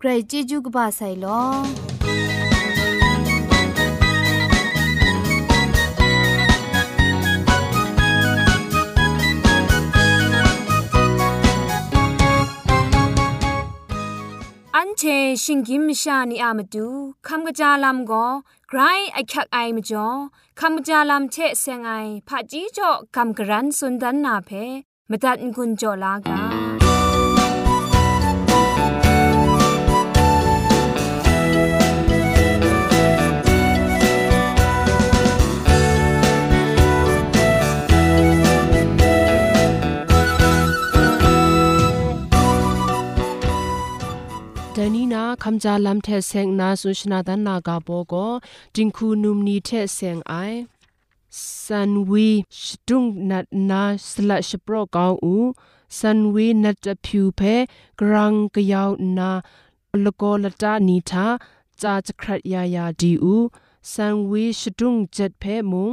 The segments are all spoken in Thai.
ใครจีจูกบาไซลออันเชชิงกิมชานีอามาดูคำกระจาลำก็ไกรไอคักไอมาจ่อคำจาลาเชเซงไอผาจีจ่อคำกรันสุนดันนาเพมตัดกุญจ่อลากา จาลัมเทเซงนาสุชนาดันนากาโบโกจิงคูนุมนีเทเซงไอซันวีชดุงนัดนาสละชโปรกาวอูซันวีนัดဖြူဖဲဂရန်ကယောနာလကောလတာနီသာจาจครัดยายาดีอูซันวีชดุงเจ็ดเพมุง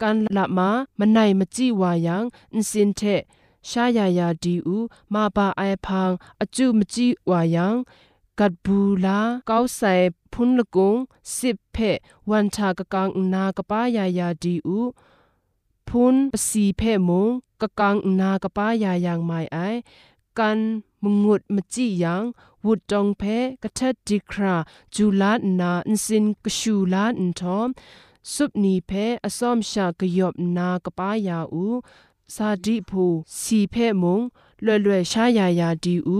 กันละมามันไหนมจีวายังอินสินเทชายายาดีอูมาบาไอพังอจุมจีวายัง กัดบูลาเก้าใส่พุนละกงสิบเพวันชากะกังนากะป้ายายาดีอูพุนสีเพมงกะกังนากะป้ายายางไม่ไอกันมงุดมจิยังวุดจองเพกะทัดดิคราจูลานาอินสินกะชูลาอินทอมสุบนีเพอซอมชากะยอบนากะป้ายาอูซาดิภูสีเพมงเล่อเล่ชายายาดีอู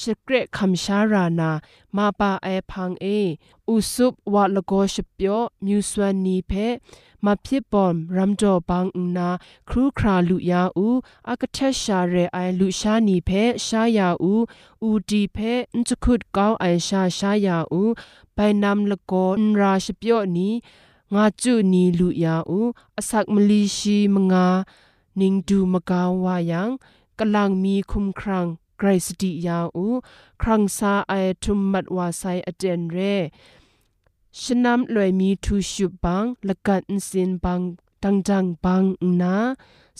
สเกรคำชารานามาปาไอพังเออุสุบวะลโกชเปียวมิวสวานีเพมาพิบอมรัมจอบังอุนาครูคราลุยาอูอากเทชาเรไอลุชานีเพชายาอูอูดีเพนจคุดกาวไอชาชายาอูไปนำละกอนราชเปียวนีงาจุนีลุยาอูอสักมลีชีมงานิงดูมกาวายังกำลังมีคุมครัง กรสติยาอูครังซาไอทุมมัดวาไซอเจนเรชนำลอยมีทูชุบังละกันสินบังตังจังบังนา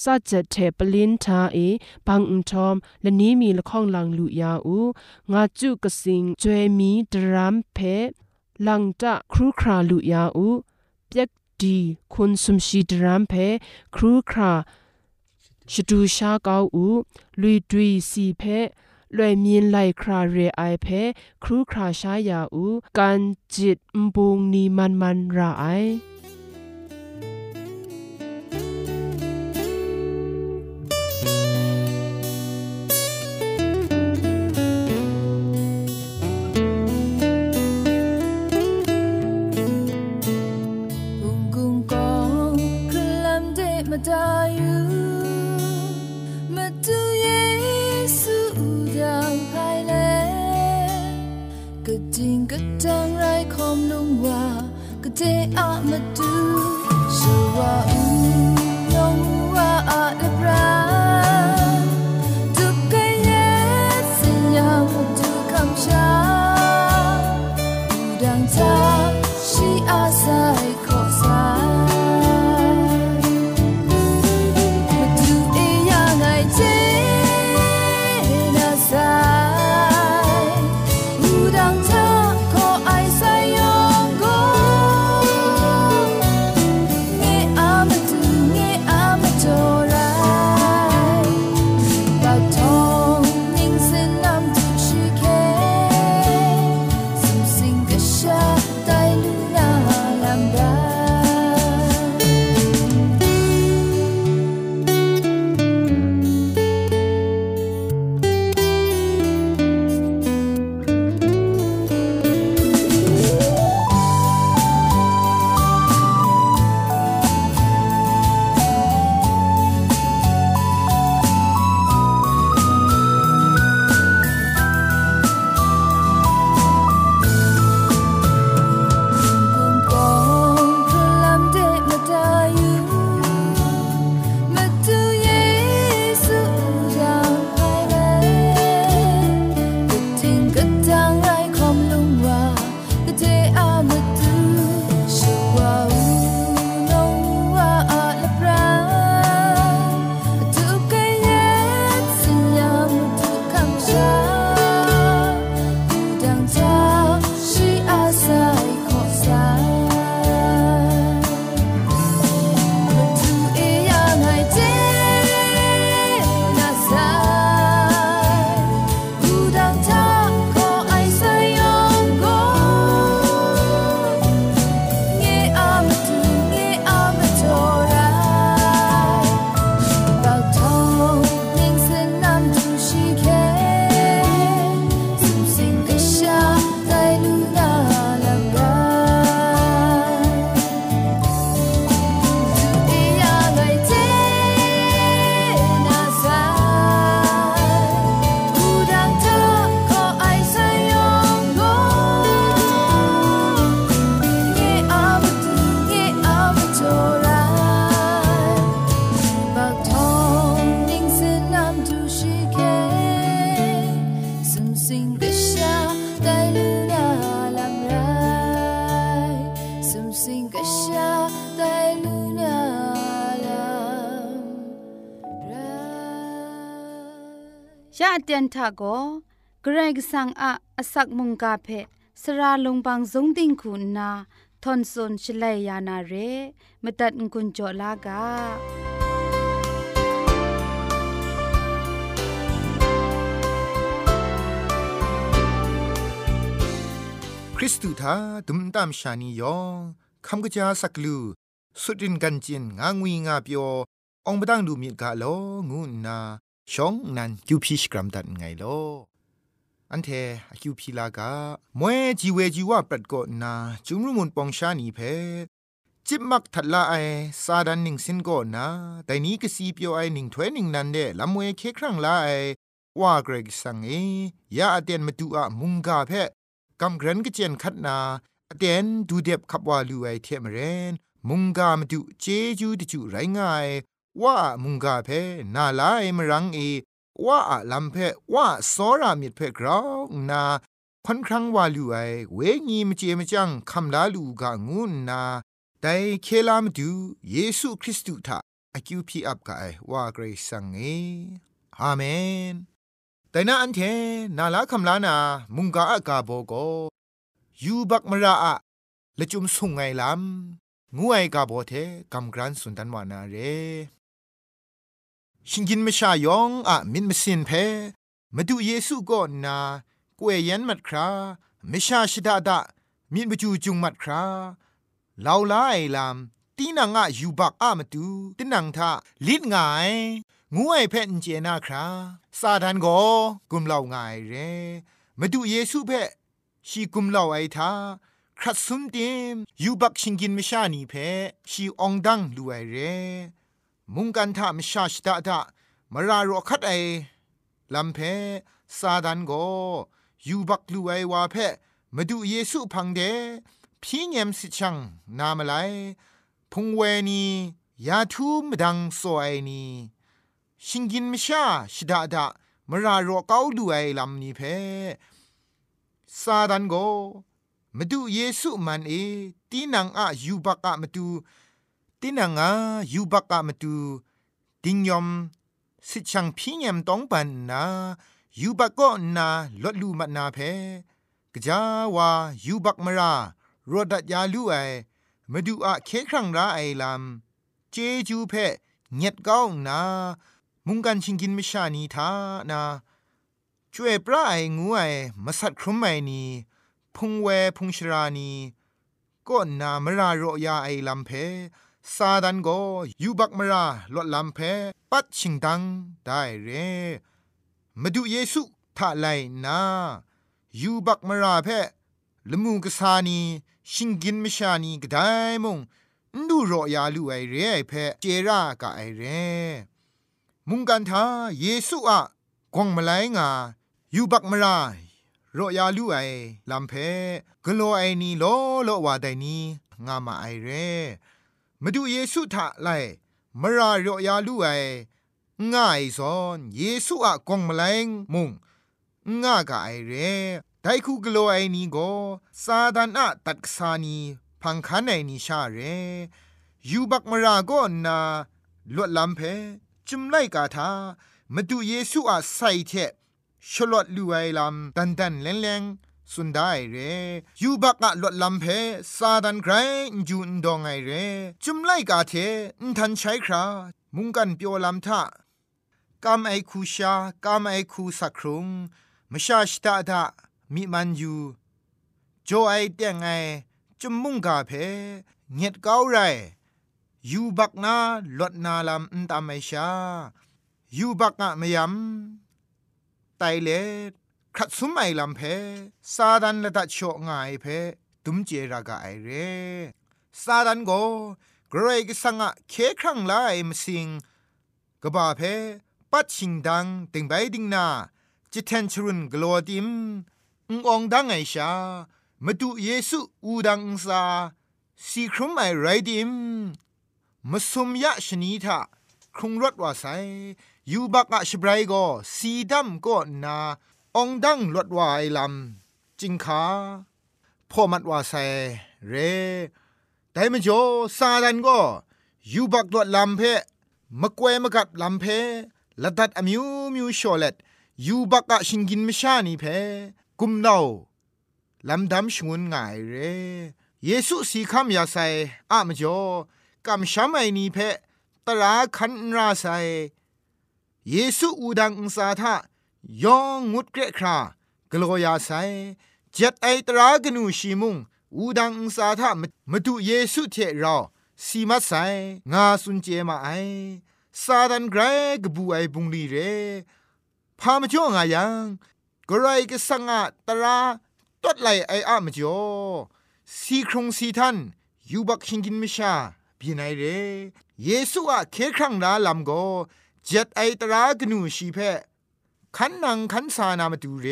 ซาจะเทปลินทาเอบังอุทอมและนี้มีละข้องลังลุยาอูงาจุกสิงจวยมีดรามเพลังจะครูคราลุยาอูเปียกดีคุณสมชีดรามเพครูครา ชดูชาเกาอูลุยดุยสีเพလွယ်မြင်လိုက်ခရာရေအိုင်ဖဲခရူခရာရှာယာဦးကန်ဂျစ်မဘုံနီမန်မန်ရာအိုင် เตียนทาโกเกรกสังอะอสักมุงกาเพสระลงบางสงติงคุณนาทอนซนชลัยยานาเรมตัดกุญจอลากาคริสตูทาดุมตามชานียองคำกะจาสักลูสุดินกันจินงางวีงาเปียวองบดังดูมีกาโลงูนา ชองนันคิวพีชกรัมดันไงโลอันเทอคิวพีลากามวยจีเวจีว่าปรัดกนาจุมรุมุนปองชานีเพจิบมักทัดละไอซาดันนิงสินก็นาแต่นี้ก็สีเปียวไอหนิงถ้วยหนิงนันเดลำมวยเคครั้งละไอว่าเกรกสังเอยาอเตียนมาดูอะมุงกาเพกำเกรนก็เจนคัดนาอเตียนดูเด็บขับว่าลูไอเทมเรน มุงกามาดูเจจูดิจูไรง่าย ว่ามุงกาเพนาลายมรังเอว่าอะลำเพว่าสอรามิดเพกราวนาค่อนครั้งว่าลูไอเวงีมเจมจังคำลาลูกางูนาแต่เคลามดูเยซูคริสต์ทาอคิวพีอับกายว่าเกรซังเออาเมน แต่นาอันเทนาลาคำลานา มุงกาอากาโบโกยูบักมราอะละจุมสุงไงลำงูไอกาโบเทกำกรันสุนทันวานาเร ชิงกินมชายองอะมินมสินเพมาดูเยซูก็นนากวยยันมัดคราม่ชาชิดาดามินบจูจุงมัดคราลาวลาไอลามตีนังอะยูบักอะมาดูตีนังทาลิดงายงูไอเพนเจนาคราซาดันโกกุมเหล่างายเรมาดูเยซูเพชีกุมเหล่าไอทาครัดซุมเต็มยูบักชิงกินมชานีเพชีองดังลูไอเร มุงกันทามชาชดาดามารารคัดไอลำเพซาดันโกยูบักลูไอวาเพมาดูเยซูพังเดพี่เงมสิชังนามไลพุงเวนียาทูมดังโซไอนีชิงกินมชาชดาดามารารเกาลูไอลำนี้เพซาดันโกมาดูเยซูมันเอตีนังอะยูบักอะมาดู ตินังอายูบักกะมตูดิงยอมสิชังพิญมต้องปันนายูบักก็นาลดลูมันาเพกจาวายูบักมรารดัดยาลูไอมาดูอะเคครั้งราไอลำเจจูเพเงียดก้าวนา มุงกันชิงกินมิชานีทานาช่วยปลาไองูไอมาสัตครุมไมนีพุงเวพุงชรานีก็นามรารอยาไอลำเพ ซาดันโกยูบักมราลดลำเพปัดชิงดังได้เรมาดูเยซูท่าไลนายูบักมราเพละมูกษานีชิงกินมชานีก็ได้มงดูรอยาลูไอเรไอเพเจรากะไอเร มุงกันทาเยซูอะกวงมาไลงายูบักมรารอยาลูไอลำเพกโลไอนีโลโลวาไดนีงามาไอเร มาดูเยซูทะไลมารารอยาลูไอง่ายซอนเยซูอะกงมะแลงมุงง่ากะไอเรไดคูกโลไอนีโกซาดานอะตัดกษานีพังคันไอนีชาเรยูบักมาราโกนาลวดลำเพจุมไลกาทามาดูเยซูอะใส่เทชลอดลูไอลำดันดันแรงแรง สุดได้เรยูบักอะลดลำเพซาดันไกรจูนดองไงเรจุมไลกาเทนทันใช้ครามุงกันเปียวลำทะกามไอคูชากามไอคูสักครุงมชาชตาดามีมันอยูโจไอเตียงไงจุมมุงกาเพเงียดเก้าไรยูบักนาลดนาลำนตามไอชายูบักอะมยำไตเล ครัดสุมไอลำเพซาดันละตัดโชง่ายเพตุมเจรากาไอเรซาดันโกเกรกสังะเคครั้งลายมสิงกบาเพปัดชิงดังติงใบดิงนาจิตเทนชรุนกลัวดิมอุงองดังไอชามาดูเยซูอูดังซาสีครุมไอไรดิมมาสมยะชนีทาครุงรถว่าไซยูบักอะชบรายโกสีดำก็นา องดังลดวายลำจิงขาพ่อมัดว่าใส่เรแต่มจ่อซาดันก็ยูบักดวดลำเพมะกวยมะกัดลำเพละดัดอมิวมิวชอเลตยูบักกะชิงกินมชานีเพกุมเนาลำดำชงุนง่ายเรเยซูสีคำยาไซอะมจ่อกำช้ำไอนีเพตราคันราไซเยซูอูดังอุสาทะ ยองงุดเกรครากลัวยาไซเจ็ดไอตรากนูชีมุงอูดังอุสาทะมาดูเยซูเทเราสีมัดไซงาสุนเจมาไอซาดันไกรกบูไอบุงลีเรพามจ่องายังกรายกสังอาตราตดไหลไออะมจ่อสีครงสีทันยูบักชิงกินมิชาบีไนเรเยซูอะเคครั้งลาลำโกเจ็ดไอตรากนูชีเพ ขันนังขันสานามาดูเร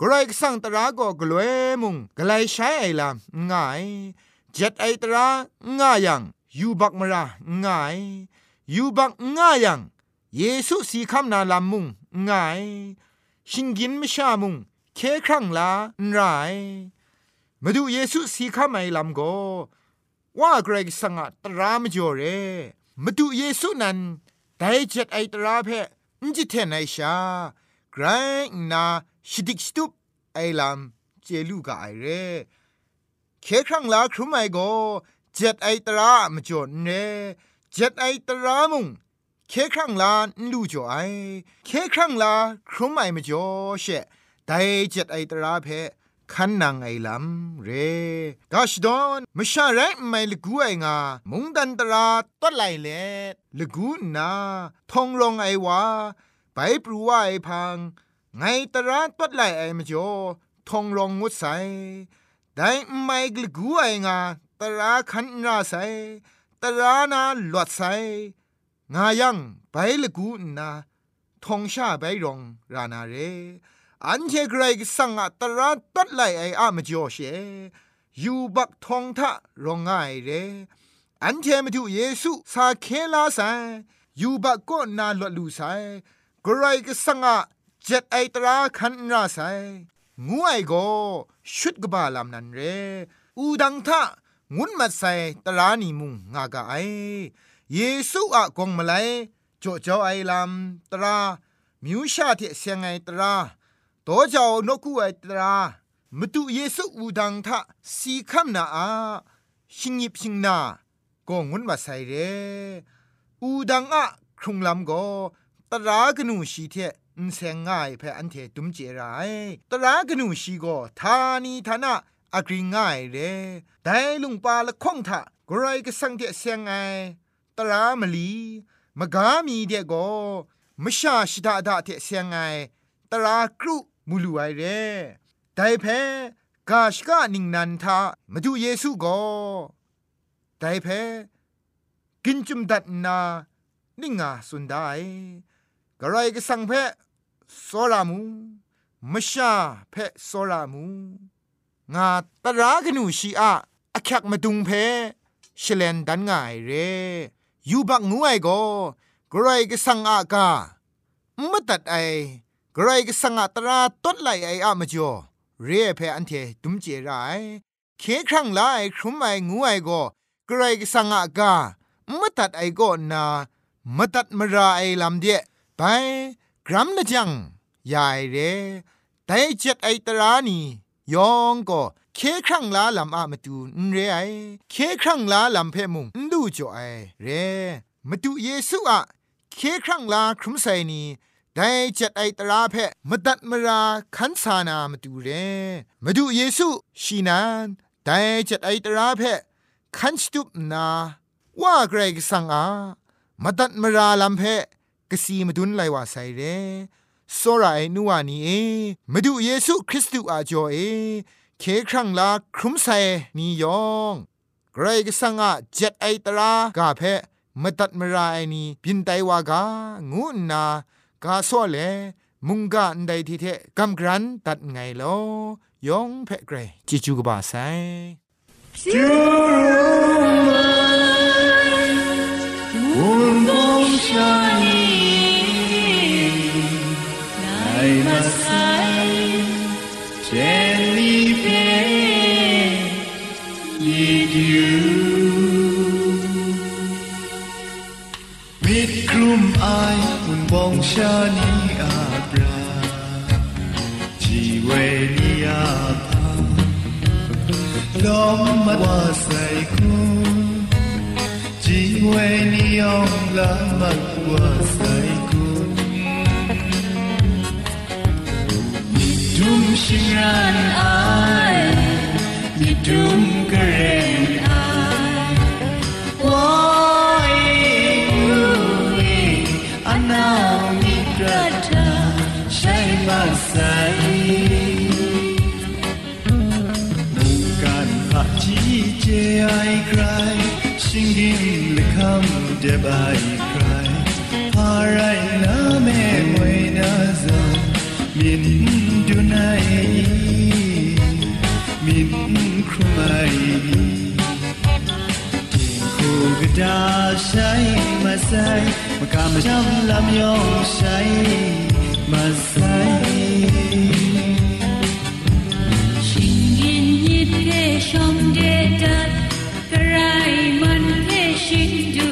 กรายสั่งตราก็กลวยมุงกลายใช้ไอลำง่ายเจ็ดไอตราง่ายังยูบักมราง่ายยูบักง่ายยังเยซูสีคำนาลำมุงง่ายชิงกินไม่ชามุงเคครั้งลาไรมาดูเยซูสีคำไอลำโกว่าเกรกสั่งตรามจ่อเรมาดูเยซูนั้นได้เจ็ดไอตราเพน จิเทนไอชาไกรนาชิดิกสตุปไอลำเจลูกาไอเรเคครั้งลาครุไมโกเจ็ดไอตรามจดเนเจ็ดไอตรามุงเคครั้งลาลูจ่อไอเคครั้งลาครุไมมจ่อเชไดเจ็ดไอตราเพ คันนางไอลำเรกาชดอนมชาไรไม่ลกูไองา มุงดันตราตัดไหลเลลกูนาทองรองไอวาไปปรูว่าไอพัง ไงตราตัดไหลไอมจ่อทองรองงดใสได้ไม่ลกูไองาตราคันนาใสตรานาหลวดใสงายังไปลกูนาทองชาไปรองรานาเร อันเชกรกสังอัตระตัดไหลไออะมจ่อเชยูบักทองทะรองง่ายเรอันเชมาดูเยซูสาเคลาไซยูบักก็นาลลูไซกรกสังอะเจ็ดไอตราคันราไซงูไอโกชุดกบาลามนันเรอูดังทะงุนมัดไซตรานีมุงงากาไอเยซูอะกงมาไลจ่อจ่อไอลามตรามิวชาเทเสียงไอตรา တော့ကြောင့်နှုတ်ခုအတเยซูอูดังทะสีคำนาอาชิงิบชิงนาก็งุนมาใส่เรอูดังอะครุงลำก็ตรากนูชีเทนเซงง่ายเพออันเทตุมเจรายตรากนูชีก็ทานีทานะอากริงง่ายเรแต่ลุงปาละคงทะกรายก็สังเทเซงไงตรามลีมะกามีเดก็มชาชิดาดาเทเซงไงตรากรุ มูลูไอเร่ไดเพกาชกะนิงนันทามาดูเยซูก็ไดเพกินจุมดัดนานิงาสุนได้กระไรก็สังเพโซรามูมชาเพโซรามูงาตรากนูชีอะอคักมาดุงเพชเลนดันง่ายเรยูบักงูไอโกกระไรก็สังอากาไม่ตัดไอ กรก็สังอัตราตดไหลไออะมจ่อเรียเพอันเทตุมเจรายเคครั้งไลครุมไองูไอก็กรก็สังอากามตัดไอก็นามตัดมราไอลำเดียไปกรัมนะจังยายเรแต่เจ็ดไอตรานี่ยองก็เคครั้งลาลำอะมาดูนเรไอเคครั้งลาลำเพมุงดูจ่อไอเรมาดูเยซูอะเคครั้งลาครุมไซนี ได้จัดไอตราเพมตัดมราขันสานามาดูเรมาดูเยซูชีนานได้จัดไอตราเพขันสตุปนาว่าเกรกสังอามาตัดมราลำเพกสีมาดุนไลว่าไซเรโซราไอนัวนีเอมาดูเยซูคริสต์อาจอเอเคครั้งลาครุมไซนียองเกรกสังอาจัดไอตรากาเพมตัดมราไอนีบินไตวากางูนา กาซ้อเลมุงกาอันใดทีเทกำกรันตัดไงลอยองเพ่เกรจิจูกบาไซจูรมัวุนบงชานี 问光下你阿布拉，只为你阿帕，罗马瓦塞古，只为你用拉马瓦塞古。Dum singran ai, ni dum debai kai parai na me wai na za min dunai min krumai tin ko gda shai masai makam jam lam yo shai masai shingin yit ke shom de dat karai man ke shindu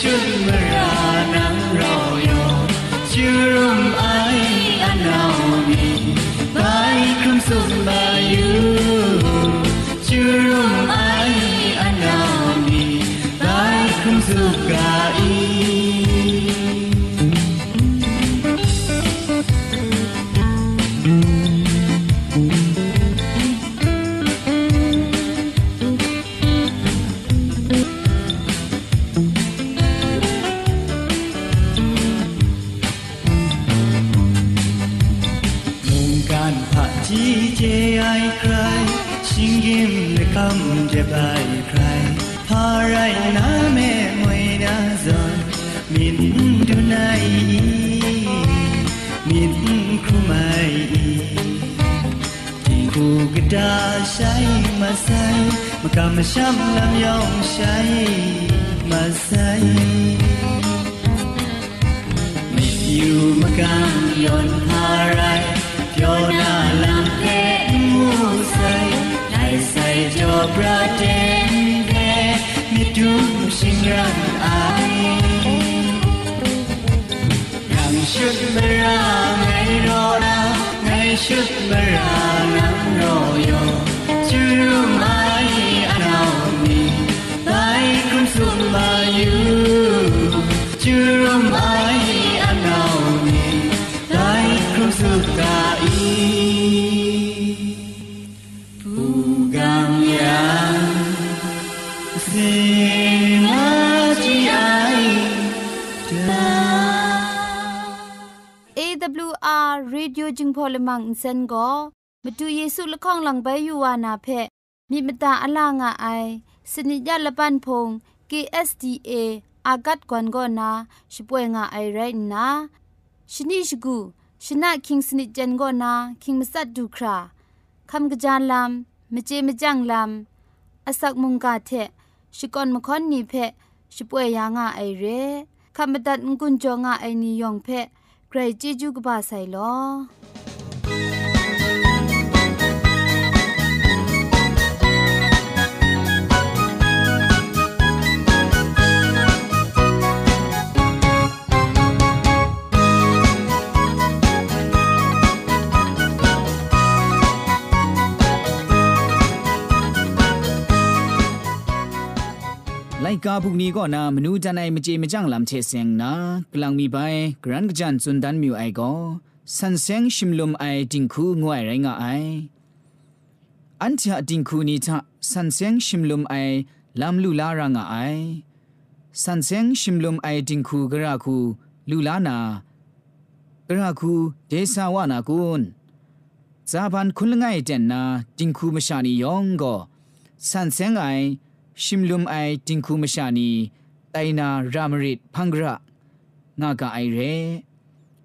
should come to by cry parai na me mwe na zon min du nai min khu mai khu gda shai ma sai ma kam sham lam yong shai ma sai you makam yon parai pyo na lam pe mu ใส่จอประเด็นแดมีดุมชิงรัน ลมังอินเซนก็มาดูเยซูละข้องหลังใบยูวานาเพมีมตาอลางอไอสนิยะละปันพง KSDA อากัดกวนก็นาช่วยงาไอไรนะชนิชกูชนะคิงสนิจันก็นาคิงมัสัดดูคราคำกระจานลำมเจมจังลำอาศักมุงกาเทชิกอนมคอนนีเพช่วยยางาไอเรคำบัดงกุนจงาไอนิยองเพใครจีจูกบาไซลอ ไลกาพวกนี้ก็นามนูจันไอมเจมจังลำเชเซงนากลังมีไปกรันกจันสุนดันมิวไอก็สันเซงชิมลมไอดิงคูงวยไรงาไออันจะดิงคูนี้ทะสันเซงชิมลมไอลำลูลารางาไอสันเซงชิมลมไอดิงคูกระคูลูลานากระคูเดสาวานากุนซาบันคุณง่ายเจนนาดิงคูมชานียองก็สันเซงไอ ชิมลุมไอติงคูมชานีไตนารามริดพังกระงากะไอเร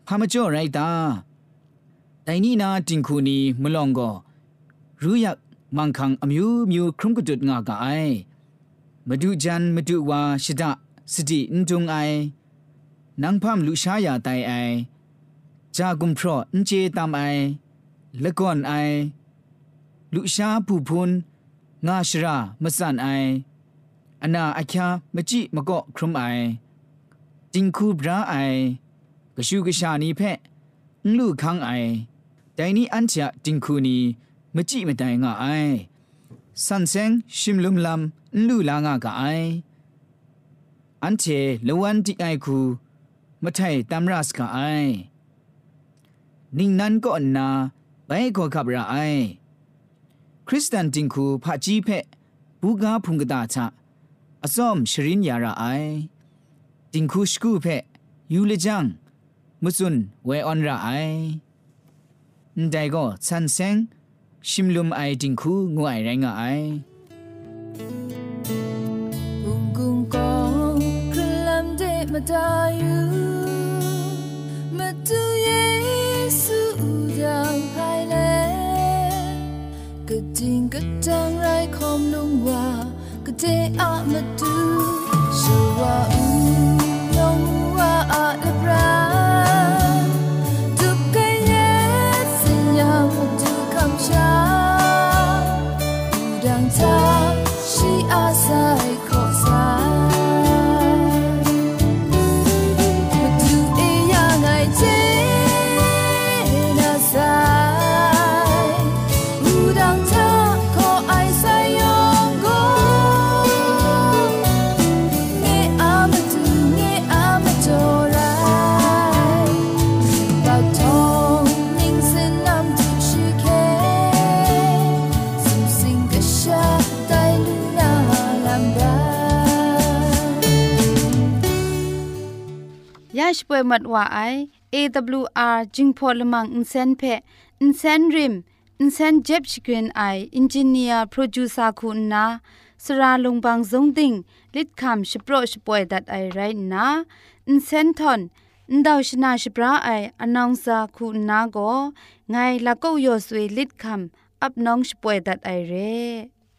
พามจ่อไรตาไตนี่นาจิงคูนีมลองก็รู้ยักมังคังอมิวมิวครุมกุดุดงากะไอมาดูจันมาดูว่าชิดะสตินจงไอนังพามลุชายาไตไอจากุมพรอนเจตามไอละก่อนไอลุชาผู้พุน งาชรามสันไออนาอาคยามจิมก็ครุมไอจิงคูบราไอกชูกชานีเพะลูคังไอแต่นี้อันเชะจิงคูนีมจิมแต่งาไอสันเซงชิมลุมลำลูลางากะไออันเชลวันติไอคูมะไทตัมรัสกะไอนิ่งนั้นก็อนนาไปขอขับระไอ คริสเตียนดิงคูพาจีเพบูกาพุงกดาชะอซอมชรินยาราไอดิงคูสกูเพยูเลจังมุซุนเวออนราไอได้ก็ชันเซงชิมลุมไอดิงคูงวยแรงไอกุอมเดาตยูมาดูเยซู จังไรคมนุ่งว่าก็เจอามาดูสวาอุยงว่าอาลับรา ป่วยมัดว่าไอ AWR จิงพอลมังอินเซนเพอินเซนริมอินเซนเจ็บชกรีนไออินจิเนียร์โปรดิวซาคุณนาสราลงบางซงติงลิดคำชโปรชป่วยดัดไอไรนาอินเซนทอนอินดาวชนาชปราไออนองซาคุณนาโกไงละก็ยอสวยลิดคำอับน้องชป่วยดัดไอเร่